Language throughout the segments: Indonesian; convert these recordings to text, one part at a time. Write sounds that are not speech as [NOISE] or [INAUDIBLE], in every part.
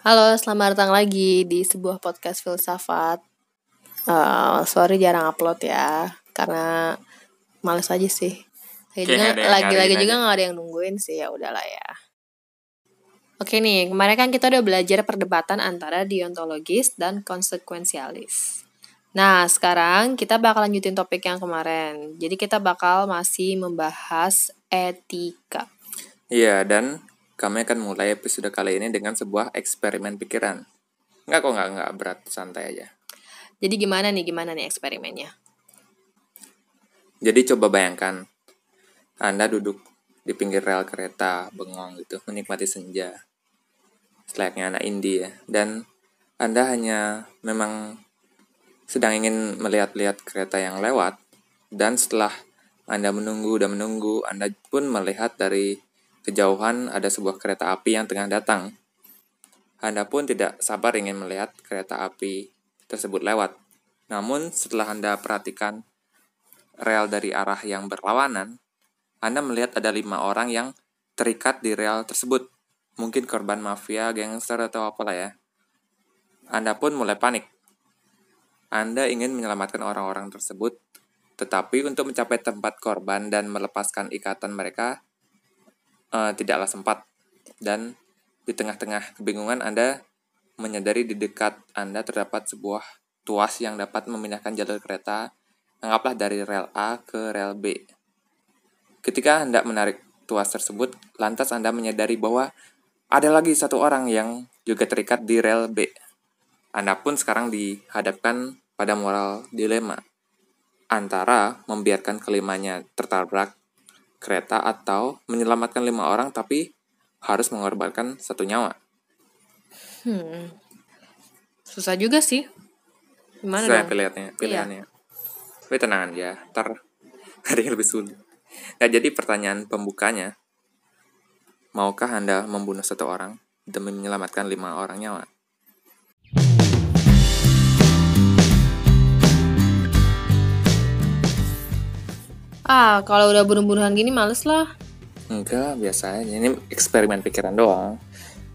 Halo, selamat datang lagi di sebuah podcast filsafat. Uh, sorry jarang upload ya, karena males aja sih. Lagi-lagi juga nggak ada yang nungguin sih ya udahlah ya. Oke nih, kemarin kan kita udah belajar perdebatan antara deontologis dan konsekuensialis. Nah, sekarang kita bakal lanjutin topik yang kemarin. Jadi kita bakal masih membahas etika. Iya, dan kami akan mulai episode kali ini dengan sebuah eksperimen pikiran. Enggak kok, enggak, enggak berat, santai aja. Jadi gimana nih, gimana nih eksperimennya? Jadi coba bayangkan, Anda duduk di pinggir rel kereta, bengong gitu, menikmati senja. Selayaknya anak indie ya. Dan Anda hanya memang sedang ingin melihat-lihat kereta yang lewat, dan setelah Anda menunggu dan menunggu, Anda pun melihat dari Kejauhan ada sebuah kereta api yang tengah datang. Anda pun tidak sabar ingin melihat kereta api tersebut lewat. Namun setelah Anda perhatikan rel dari arah yang berlawanan, Anda melihat ada lima orang yang terikat di rel tersebut. Mungkin korban mafia, gangster, atau apalah ya. Anda pun mulai panik. Anda ingin menyelamatkan orang-orang tersebut, tetapi untuk mencapai tempat korban dan melepaskan ikatan mereka, uh, tidaklah sempat dan di tengah-tengah kebingungan Anda menyadari di dekat Anda terdapat sebuah tuas yang dapat memindahkan jalur kereta anggaplah dari rel A ke rel B. Ketika Anda menarik tuas tersebut, lantas Anda menyadari bahwa ada lagi satu orang yang juga terikat di rel B. Anda pun sekarang dihadapkan pada moral dilema antara membiarkan kelimanya tertabrak kereta atau menyelamatkan lima orang tapi harus mengorbankan satu nyawa. Hmm. Susah juga sih. Gimana Saya dong? pilihannya, pilihannya. Iya. Tapi tenang aja, ntar [LAUGHS] ada yang lebih sulit. Nah, jadi pertanyaan pembukanya, maukah Anda membunuh satu orang demi menyelamatkan lima orang nyawa? Ah, kalau udah bunuh-bunuhan gini males lah. Enggak, biasa aja. Ini eksperimen pikiran doang.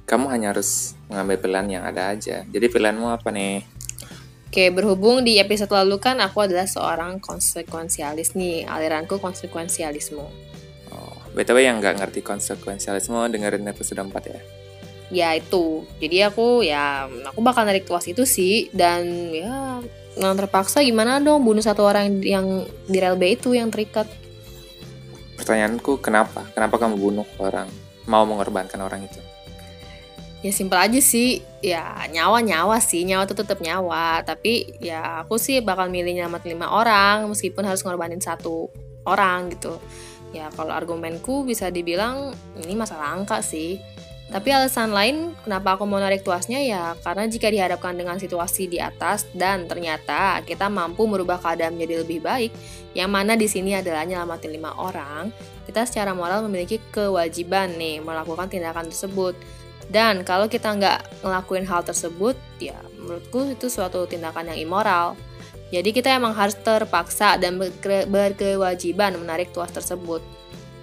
Kamu hanya harus mengambil pilihan yang ada aja. Jadi pilihanmu apa nih? Oke, berhubung di episode lalu kan aku adalah seorang konsekuensialis nih. Aliranku konsekuensialisme. Oh, BTW yang nggak ngerti konsekuensialisme dengerin episode 4 ya? Ya itu. Jadi aku ya aku bakal narik tuas itu sih dan ya nggak terpaksa gimana dong bunuh satu orang yang di rel B itu yang terikat? Pertanyaanku kenapa? Kenapa kamu bunuh orang mau mengorbankan orang itu? Ya simpel aja sih. Ya nyawa nyawa sih. Nyawa itu tetap nyawa. Tapi ya aku sih bakal milih nyelamat lima orang meskipun harus ngorbanin satu orang gitu. Ya kalau argumenku bisa dibilang ini masalah angka sih tapi alasan lain kenapa aku mau narik tuasnya ya karena jika dihadapkan dengan situasi di atas dan ternyata kita mampu merubah keadaan menjadi lebih baik, yang mana di sini adalah nyelamatin lima orang, kita secara moral memiliki kewajiban nih melakukan tindakan tersebut. Dan kalau kita nggak ngelakuin hal tersebut, ya menurutku itu suatu tindakan yang immoral. Jadi kita emang harus terpaksa dan berkewajiban menarik tuas tersebut.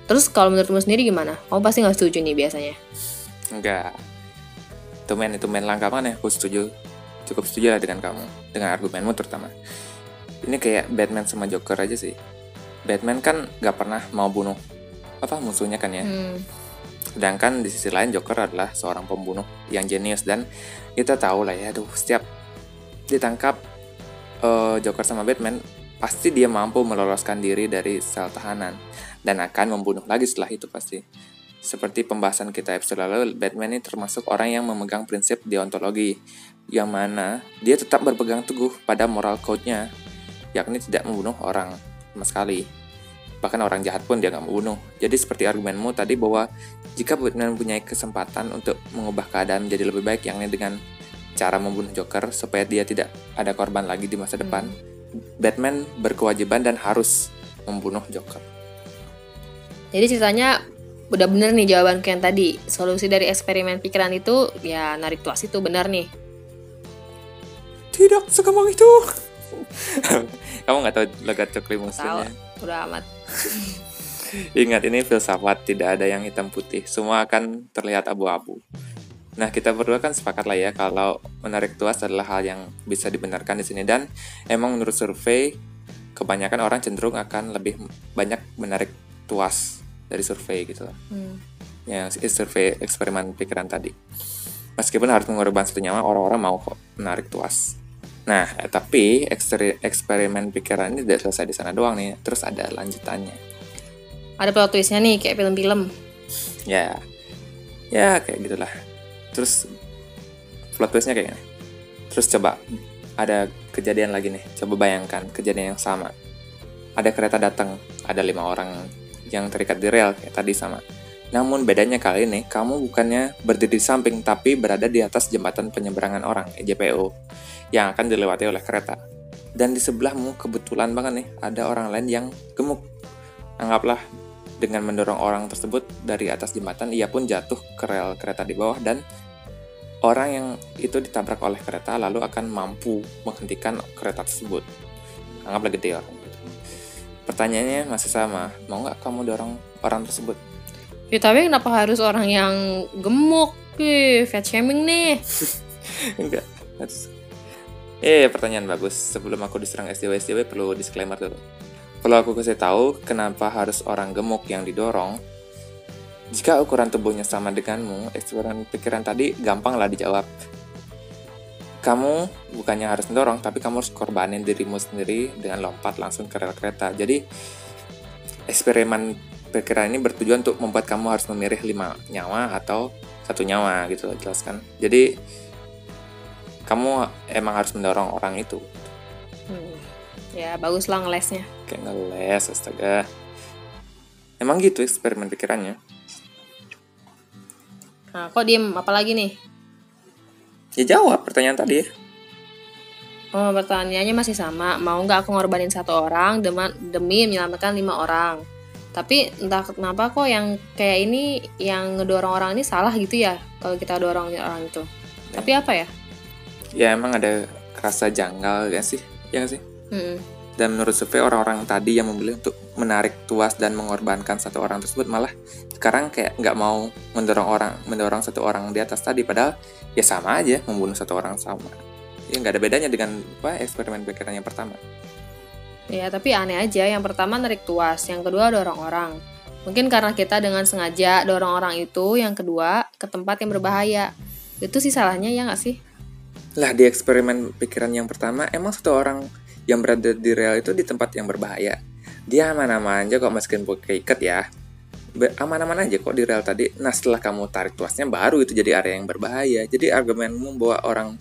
Terus kalau menurutmu sendiri gimana? Kamu pasti nggak setuju nih biasanya. Enggak. Itu main itu main langkah mana? Aku setuju. Cukup setuju lah dengan kamu. Dengan argumenmu terutama. Ini kayak Batman sama Joker aja sih. Batman kan gak pernah mau bunuh apa musuhnya kan ya. Hmm. Sedangkan di sisi lain Joker adalah seorang pembunuh yang jenius dan kita tahu lah ya, aduh setiap ditangkap uh, Joker sama Batman pasti dia mampu meloloskan diri dari sel tahanan dan akan membunuh lagi setelah itu pasti. Seperti pembahasan kita episode lalu, Batman ini termasuk orang yang memegang prinsip deontologi, yang mana dia tetap berpegang teguh pada moral code-nya, yakni tidak membunuh orang sama sekali. Bahkan orang jahat pun dia nggak membunuh. Jadi seperti argumenmu tadi bahwa jika Batman mempunyai kesempatan untuk mengubah keadaan menjadi lebih baik, yakni dengan cara membunuh Joker supaya dia tidak ada korban lagi di masa depan. Batman berkewajiban dan harus membunuh Joker. Jadi ceritanya udah bener nih jawaban yang tadi. Solusi dari eksperimen pikiran itu ya narik tuas itu benar nih. Tidak segampang itu. [LAUGHS] Kamu nggak tahu logat cokli maksudnya? Tahu, udah amat. [LAUGHS] Ingat ini filsafat tidak ada yang hitam putih, semua akan terlihat abu-abu. Nah, kita berdua kan sepakat lah ya kalau menarik tuas adalah hal yang bisa dibenarkan di sini dan emang menurut survei kebanyakan orang cenderung akan lebih banyak menarik tuas dari survei gitu loh. Hmm. Ya, survei eksperimen pikiran tadi. Meskipun harus mengorbankan satu nyawa, orang-orang mau kok menarik tuas. Nah, eh, tapi eksperimen pikiran ini tidak selesai di sana doang nih, terus ada lanjutannya. Ada plot twistnya nih, kayak film-film. Ya, ya kayak gitulah. Terus plot twistnya kayak gini. Terus coba ada kejadian lagi nih, coba bayangkan kejadian yang sama. Ada kereta datang, ada lima orang yang terikat di rel kayak tadi sama. Namun bedanya kali ini, kamu bukannya berdiri di samping, tapi berada di atas jembatan penyeberangan orang, JPO yang akan dilewati oleh kereta. Dan di sebelahmu kebetulan banget nih ada orang lain yang gemuk. Anggaplah dengan mendorong orang tersebut dari atas jembatan, ia pun jatuh ke rel kereta di bawah dan orang yang itu ditabrak oleh kereta lalu akan mampu menghentikan kereta tersebut. Anggaplah gede orang. Pertanyaannya masih sama, mau nggak kamu dorong orang tersebut? Ya tapi kenapa harus orang yang gemuk? Wih, fat shaming nih. [LAUGHS] Enggak, harus Eh, pertanyaan bagus. Sebelum aku diserang SDW, SDW perlu disclaimer dulu. Perlu aku kasih tahu kenapa harus orang gemuk yang didorong. Jika ukuran tubuhnya sama denganmu, eksperimen pikiran tadi gampang lah dijawab. Kamu bukannya harus mendorong, tapi kamu harus korbanin dirimu sendiri dengan lompat langsung ke rel kereta. Jadi, eksperimen pikiran ini bertujuan untuk membuat kamu harus memilih lima nyawa atau satu nyawa gitu jelaskan. Jadi kamu emang harus mendorong orang itu hmm. ya bagus lah ngelesnya kayak ngeles astaga emang gitu eksperimen pikirannya nah kok diem apalagi nih ya jawab pertanyaan tadi Oh, pertanyaannya masih sama. Mau nggak aku ngorbanin satu orang demi, demi menyelamatkan lima orang? Tapi entah kenapa kok yang kayak ini yang ngedorong orang ini salah gitu ya kalau kita dorong orang itu. Ya. Tapi apa ya? ya emang ada rasa janggal ya sih ya gak sih hmm. dan menurut survei orang-orang tadi yang memilih untuk menarik tuas dan mengorbankan satu orang tersebut malah sekarang kayak nggak mau mendorong orang mendorong satu orang di atas tadi padahal ya sama aja membunuh satu orang sama. Ya nggak ada bedanya dengan apa eksperimen pikiran yang pertama. Ya tapi aneh aja yang pertama narik tuas yang kedua dorong orang. Mungkin karena kita dengan sengaja dorong orang itu yang kedua ke tempat yang berbahaya. Itu sih salahnya ya nggak sih? Lah di eksperimen pikiran yang pertama, emang satu orang yang berada di rel itu di tempat yang berbahaya. Dia aman-aman aja kok meskipun pakai ikat ya. Aman-aman aja kok di rel tadi. Nah setelah kamu tarik tuasnya baru itu jadi area yang berbahaya. Jadi argumenmu bawa orang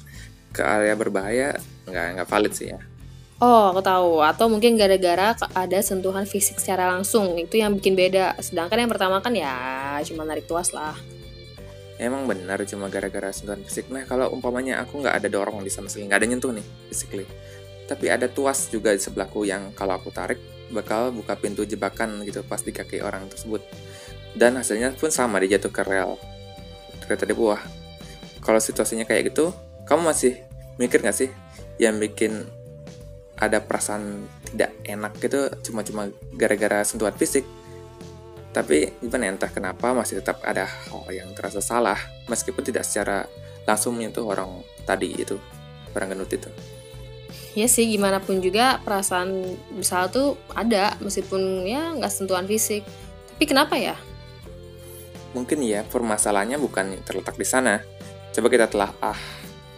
ke area berbahaya nggak nggak valid sih ya. Oh, aku tahu. Atau mungkin gara-gara ada sentuhan fisik secara langsung. Itu yang bikin beda. Sedangkan yang pertama kan ya cuma narik tuas lah emang benar cuma gara-gara sentuhan fisik nah kalau umpamanya aku nggak ada dorong di sama sekali nggak ada nyentuh nih physically tapi ada tuas juga di sebelahku yang kalau aku tarik bakal buka pintu jebakan gitu pas di kaki orang tersebut. Dan hasilnya pun sama dia jatuh ke rel. Kereta di bawah kalau situasinya kayak gitu kamu masih mikir nggak sih yang bikin ada perasaan tidak enak gitu cuma-cuma gara-gara sentuhan fisik? Tapi gimana entah kenapa masih tetap ada hal yang terasa salah meskipun tidak secara langsung menyentuh orang tadi itu orang gendut itu. Ya sih gimana pun juga perasaan bersalah tuh ada meskipun ya nggak sentuhan fisik. Tapi kenapa ya? Mungkin ya permasalahannya bukan terletak di sana. Coba kita telah ah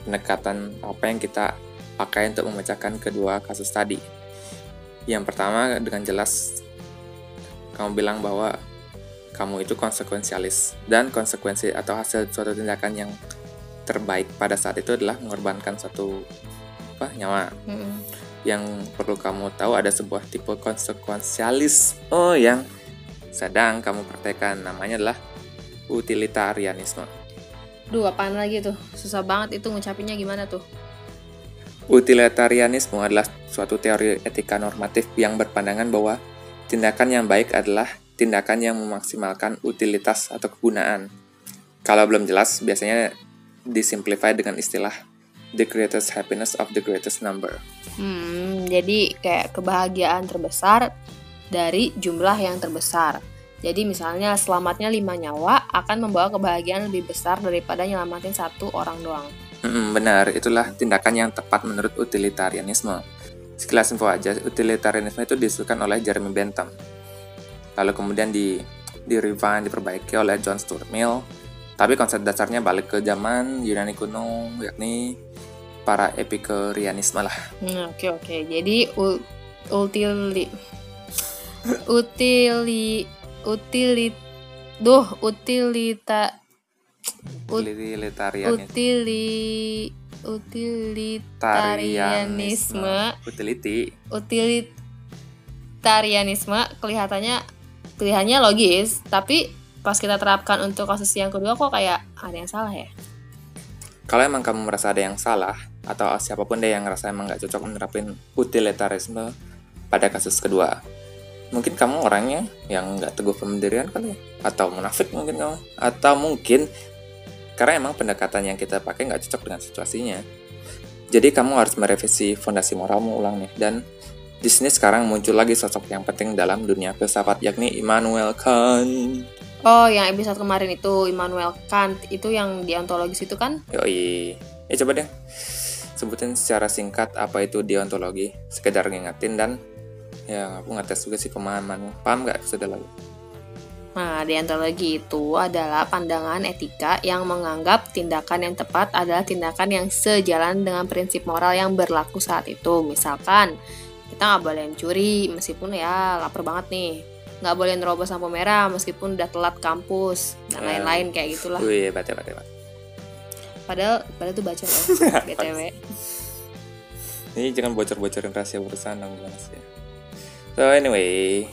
pendekatan apa yang kita pakai untuk memecahkan kedua kasus tadi. Yang pertama dengan jelas kamu bilang bahwa kamu itu konsekuensialis dan konsekuensi atau hasil suatu tindakan yang terbaik pada saat itu adalah mengorbankan satu apa nyawa. Mm-hmm. Yang perlu kamu tahu ada sebuah tipe konsekuensialis oh yang sedang kamu praktekkan namanya adalah utilitarianisme. Duh, apaan lagi tuh? Susah banget itu ngucapinnya gimana tuh? Utilitarianisme adalah suatu teori etika normatif yang berpandangan bahwa Tindakan yang baik adalah tindakan yang memaksimalkan utilitas atau kegunaan. Kalau belum jelas, biasanya disimplify dengan istilah the greatest happiness of the greatest number. Hmm, jadi kayak kebahagiaan terbesar dari jumlah yang terbesar. Jadi misalnya selamatnya lima nyawa akan membawa kebahagiaan lebih besar daripada nyelamatin satu orang doang. Mm-mm, benar, itulah tindakan yang tepat menurut utilitarianisme. Sekilas info aja, utilitarianisme itu disusun oleh Jeremy Bentham. Lalu kemudian di di refine, diperbaiki oleh John Stuart Mill. Tapi konsep dasarnya balik ke zaman Yunani kuno, yakni para Epicureanisme lah. Hmm, Oke oke, jadi u- utili utili utilit duh utilita Ut- Utilitarianisme. utili utilitarianisme Utility. utilitarianisme kelihatannya pilihannya logis tapi pas kita terapkan untuk kasus yang kedua kok kayak ada yang salah ya Kalau emang kamu merasa ada yang salah, atau siapa pun deh yang ngerasa emang nggak cocok menerapin utilitarisme pada kasus kedua, mungkin kamu orangnya yang nggak teguh pendirian kali ya, atau munafik mungkin kamu, atau mungkin karena emang pendekatan yang kita pakai nggak cocok dengan situasinya. Jadi kamu harus merevisi fondasi moralmu ulang nih. Dan di sini sekarang muncul lagi sosok yang penting dalam dunia filsafat yakni Immanuel Kant. Oh yang episode kemarin itu Immanuel Kant itu yang deontologis itu kan Yoi. Ya coba deh sebutin secara singkat apa itu deontologi, sekedar ngingetin dan ya aku ngetes juga sih pemahamanmu. Paham nggak episode lalu? Nah, deontologi itu adalah pandangan etika yang menganggap tindakan yang tepat adalah tindakan yang sejalan dengan prinsip moral yang berlaku saat itu. Misalkan, kita nggak boleh mencuri meskipun ya lapar banget nih. Nggak boleh nerobos lampu merah meskipun udah telat kampus. Dan Eh. lain-lain kayak gitulah. Wih, baca baca baca. Padahal, padahal tuh baca loh, [LAUGHS] BTW. Ini jangan bocor-bocorin rahasia perusahaan dong gimana sih. So anyway,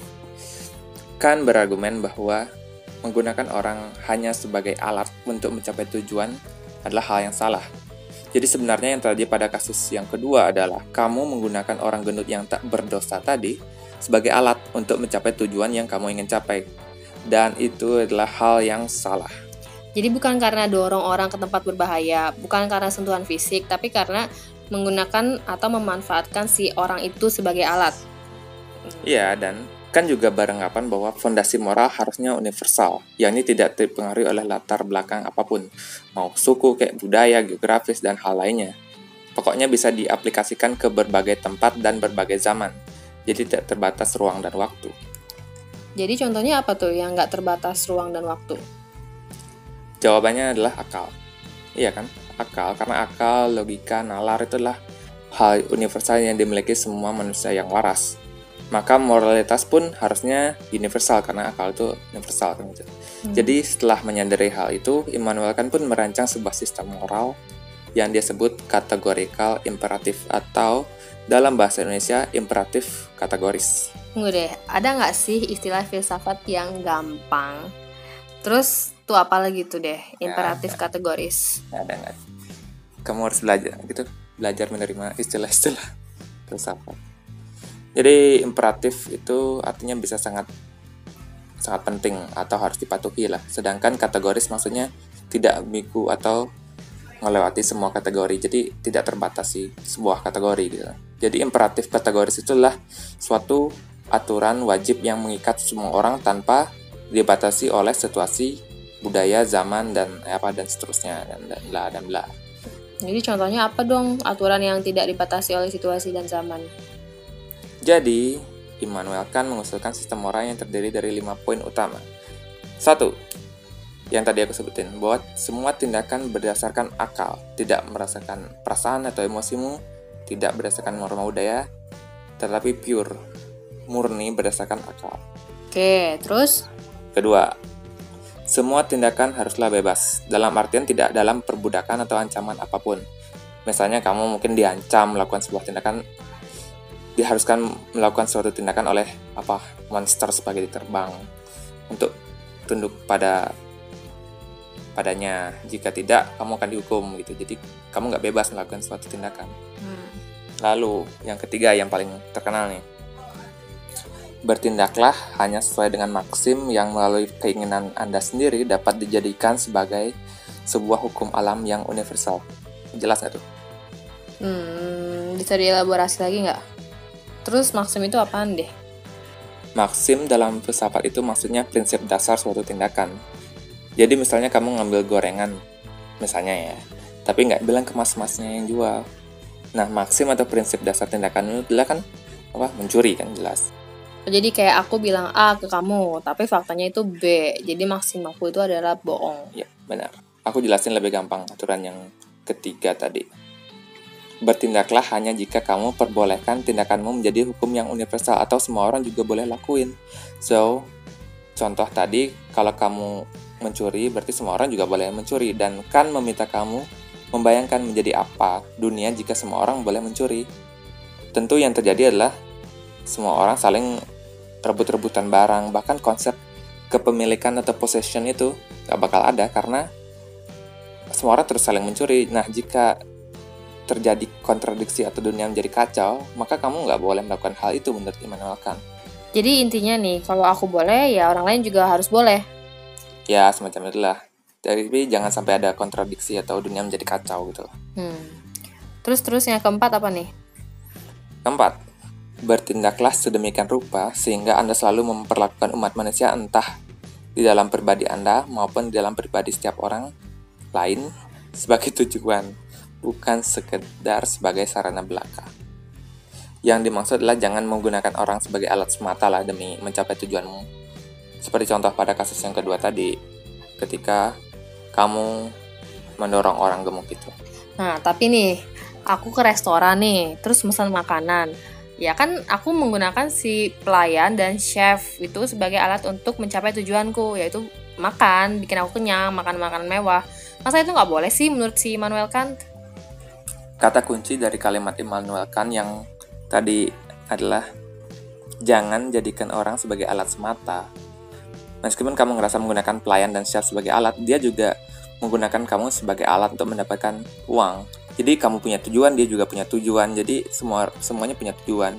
kan berargumen bahwa menggunakan orang hanya sebagai alat untuk mencapai tujuan adalah hal yang salah. Jadi sebenarnya yang terjadi pada kasus yang kedua adalah kamu menggunakan orang gendut yang tak berdosa tadi sebagai alat untuk mencapai tujuan yang kamu ingin capai. Dan itu adalah hal yang salah. Jadi bukan karena dorong orang ke tempat berbahaya, bukan karena sentuhan fisik, tapi karena menggunakan atau memanfaatkan si orang itu sebagai alat. Iya, dan kan juga beranggapan bahwa fondasi moral harusnya universal, yakni tidak dipengaruhi oleh latar belakang apa pun, mau suku, kayak budaya, geografis, dan hal lainnya. Pokoknya bisa diaplikasikan ke berbagai tempat dan berbagai zaman, jadi tidak terbatas ruang dan waktu. Jadi contohnya apa tuh yang nggak terbatas ruang dan waktu? Jawabannya adalah akal. Iya kan? Akal, karena akal, logika, nalar itu adalah hal universal yang dimiliki semua manusia yang waras. Maka moralitas pun harusnya universal karena akal itu universal kan gitu. Jadi setelah menyadari hal itu, Immanuel Kant pun merancang sebuah sistem moral yang dia sebut kategorikal imperatif atau dalam bahasa Indonesia imperatif kategoris. Tunggu deh, ada nggak sih istilah filsafat yang gampang? Terus tuh apa lagi tuh deh, imperatif ada. kategoris. Nggak ada nggak? Kamu harus belajar gitu, belajar menerima istilah-istilah [LAUGHS] filsafat. Jadi imperatif itu artinya bisa sangat sangat penting atau harus dipatuhi lah. Sedangkan kategoris maksudnya tidak miku atau melewati semua kategori. Jadi tidak terbatasi sebuah kategori gitu. Jadi imperatif kategoris itulah suatu aturan wajib yang mengikat semua orang tanpa dibatasi oleh situasi, budaya, zaman dan apa dan seterusnya dan dan bla dan bla. Jadi contohnya apa dong aturan yang tidak dibatasi oleh situasi dan zaman? Jadi, Immanuel Kant mengusulkan sistem moral yang terdiri dari lima poin utama. Satu, yang tadi aku sebutin, bahwa semua tindakan berdasarkan akal, tidak merasakan perasaan atau emosimu, tidak berdasarkan norma budaya, tetapi pure, murni berdasarkan akal. Oke, terus Kedua, semua tindakan haruslah bebas, dalam artian tidak dalam perbudakan atau ancaman apa pun. Misalnya kamu mungkin diancam melakukan sebuah tindakan, diharuskan melakukan suatu tindakan oleh apa monster sebagai terbang untuk tunduk pada padanya. Jika tidak, kamu akan dihukum gitu. Jadi kamu nggak bebas melakukan suatu tindakan. hmm, Lalu yang ketiga yang paling terkenal nih. Bertindaklah hanya sesuai dengan maksim yang melalui keinginan Anda sendiri dapat dijadikan sebagai sebuah hukum alam yang universal. Jelas nggak tuh? hmm, bisa dielaborasi lagi nggak? Terus maksim itu apaan deh? Maksim dalam filsafat itu maksudnya prinsip dasar suatu tindakan. Jadi misalnya kamu ngambil gorengan, misalnya ya, tapi nggak bilang ke mas-masnya yang jual. Nah, maksim atau prinsip dasar tindakan itu adalah kan apa mencuri kan jelas. Jadi kayak aku bilang A ke kamu, tapi faktanya itu B. Jadi maksim aku itu adalah bohong. Ya, benar. Aku jelasin lebih gampang aturan yang ketiga tadi. Bertindaklah hanya jika kamu perbolehkan tindakanmu menjadi hukum yang universal atau semua orang juga boleh lakuin. So, contoh tadi, kalau kamu mencuri, berarti semua orang juga boleh mencuri. Dan kan meminta kamu membayangkan menjadi apa dunia jika semua orang boleh mencuri. Tentu yang terjadi adalah semua orang saling rebut-rebutan barang, bahkan konsep kepemilikan atau possession itu gak bakal ada karena semua orang terus saling mencuri. Nah, jika terjadi kontradiksi atau dunia menjadi kacau, maka kamu nggak boleh melakukan hal itu menurut Immanuel Kant. Jadi intinya nih, kalau aku boleh, ya orang lain juga harus boleh. Ya, semacam itulah. Tapi jangan sampai ada kontradiksi atau dunia menjadi kacau gitu. Hmm. Terus terus yang keempat apa nih? Keempat, bertindaklah sedemikian rupa sehingga Anda selalu memperlakukan umat manusia entah di dalam pribadi Anda maupun di dalam pribadi setiap orang lain sebagai [LAUGHS] tujuan bukan sekedar sebagai sarana belaka. Yang dimaksud adalah jangan menggunakan orang sebagai alat semata lah demi mencapai tujuanmu. Seperti contoh pada kasus yang kedua tadi, ketika kamu mendorong orang gemuk itu. Nah, tapi nih, aku ke restoran nih, terus pesan makanan. Ya kan aku menggunakan si pelayan dan chef itu sebagai alat untuk mencapai tujuanku, yaitu makan, bikin aku kenyang, makan makanan mewah. Masa itu nggak boleh sih menurut si Manuel Kant? Kata kunci dari kalimat Immanuel Kant yang tadi adalah jangan jadikan orang sebagai alat semata. Meskipun kamu ngerasa menggunakan pelayan dan chef sebagai alat, dia juga menggunakan kamu sebagai alat untuk mendapatkan uang. Jadi kamu punya tujuan, dia juga punya tujuan. Jadi semua semuanya punya tujuan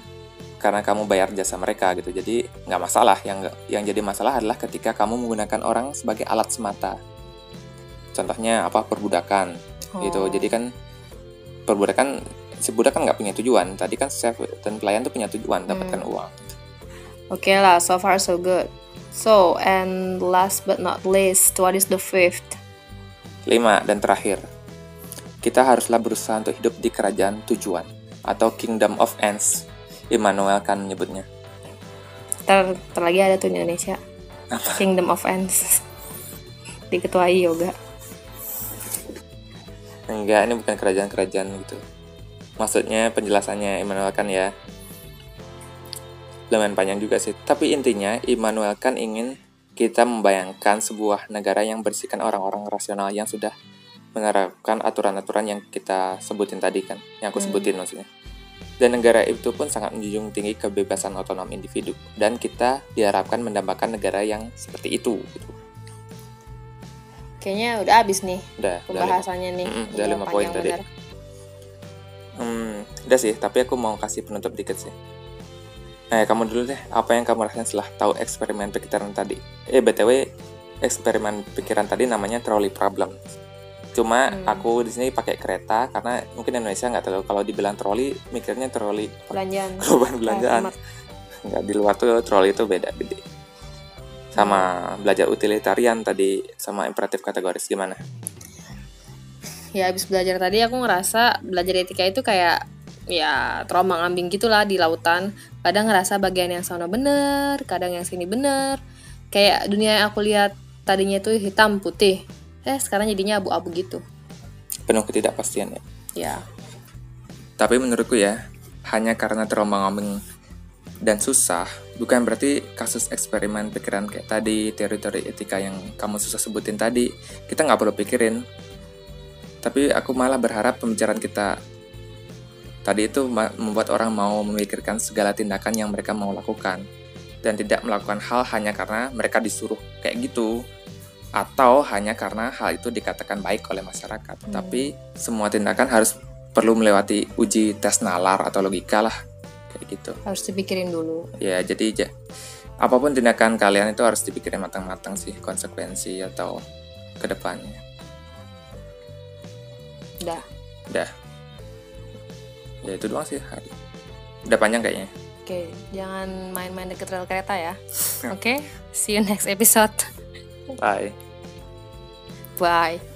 karena kamu bayar jasa mereka gitu. Jadi nggak masalah. Yang yang jadi masalah adalah ketika kamu menggunakan orang sebagai alat semata. Contohnya apa perbudakan gitu. oh. gitu. Jadi kan perbudakan si budak kan nggak punya tujuan tadi kan chef dan pelayan tuh punya tujuan dapatkan hmm. uang oke okay lah so far so good so and last but not least what is the fifth? Lima dan terakhir. Kita haruslah berusaha untuk hidup di kerajaan tujuan atau kingdom of ends. Immanuel kan menyebutnya. Ter, ter lagi ada tuh di Indonesia. Apa? kingdom of ends. Diketuai yoga. Enggak, ini bukan kerajaan-kerajaan gitu. Maksudnya penjelasannya Immanuel kan ya. Lumayan panjang juga sih. Tapi intinya Immanuel kan ingin kita membayangkan sebuah negara yang bersihkan orang-orang rasional yang sudah menerapkan aturan-aturan yang kita sebutin tadi kan, yang aku hmm. sebutin maksudnya. Dan negara itu pun sangat menjunjung tinggi kebebasan otonom individu dan kita diharapkan mendambakan negara yang seperti itu gitu. Kayaknya udah habis nih udah, pembahasannya udah nih. Mm -mm, udah lima poin tadi. Hmm, udah sih, tapi aku mau kasih penutup dikit sih. Nah, ya, kamu dulu deh, apa yang kamu rasain setelah tahu eksperimen pikiran tadi? Eh, BTW, eksperimen pikiran tadi namanya trolley problem. Cuma hmm. aku di sini pakai kereta karena mungkin Indonesia nggak tahu kalau dibilang trolley mikirnya trolley belanjaan. [LAUGHS] belanjaan. Nggak di luar tuh trolley itu beda gede sama belajar utilitarian tadi sama imperatif kategoris gimana? Ya habis belajar tadi aku ngerasa belajar etika itu kayak ya trauma ambing gitulah di lautan. Kadang ngerasa bagian yang sana bener, kadang yang sini bener. Kayak dunia yang aku lihat tadinya itu hitam putih, eh sekarang jadinya abu-abu gitu. Penuh ketidakpastian ya. Ya. Tapi menurutku ya, hanya karena trauma ambing dan susah bukan berarti kasus eksperimen pikiran kayak tadi teori-teori etika yang kamu susah sebutin tadi kita nggak perlu pikirin tapi aku malah berharap pembicaraan kita tadi itu membuat orang mau memikirkan segala tindakan yang mereka mau lakukan. Dan tidak melakukan hal hanya karena mereka disuruh kayak gitu. Atau hanya karena hal itu dikatakan baik oleh masyarakat. Hmm. tapi semua tindakan harus perlu melewati uji tes nalar atau logika lah kayak gitu. Harus dipikirin dulu. Ya jadi ja, apa pun tindakan kalian itu harus dipikirin matang-matang sih konsekuensi atau ke depannya. Udah udah ya itu doang sih udah panjang kayaknya oke Oke, jangan main-main deket rel kereta ya. [LAUGHS] Oke, see you next episode. Bye. Bye.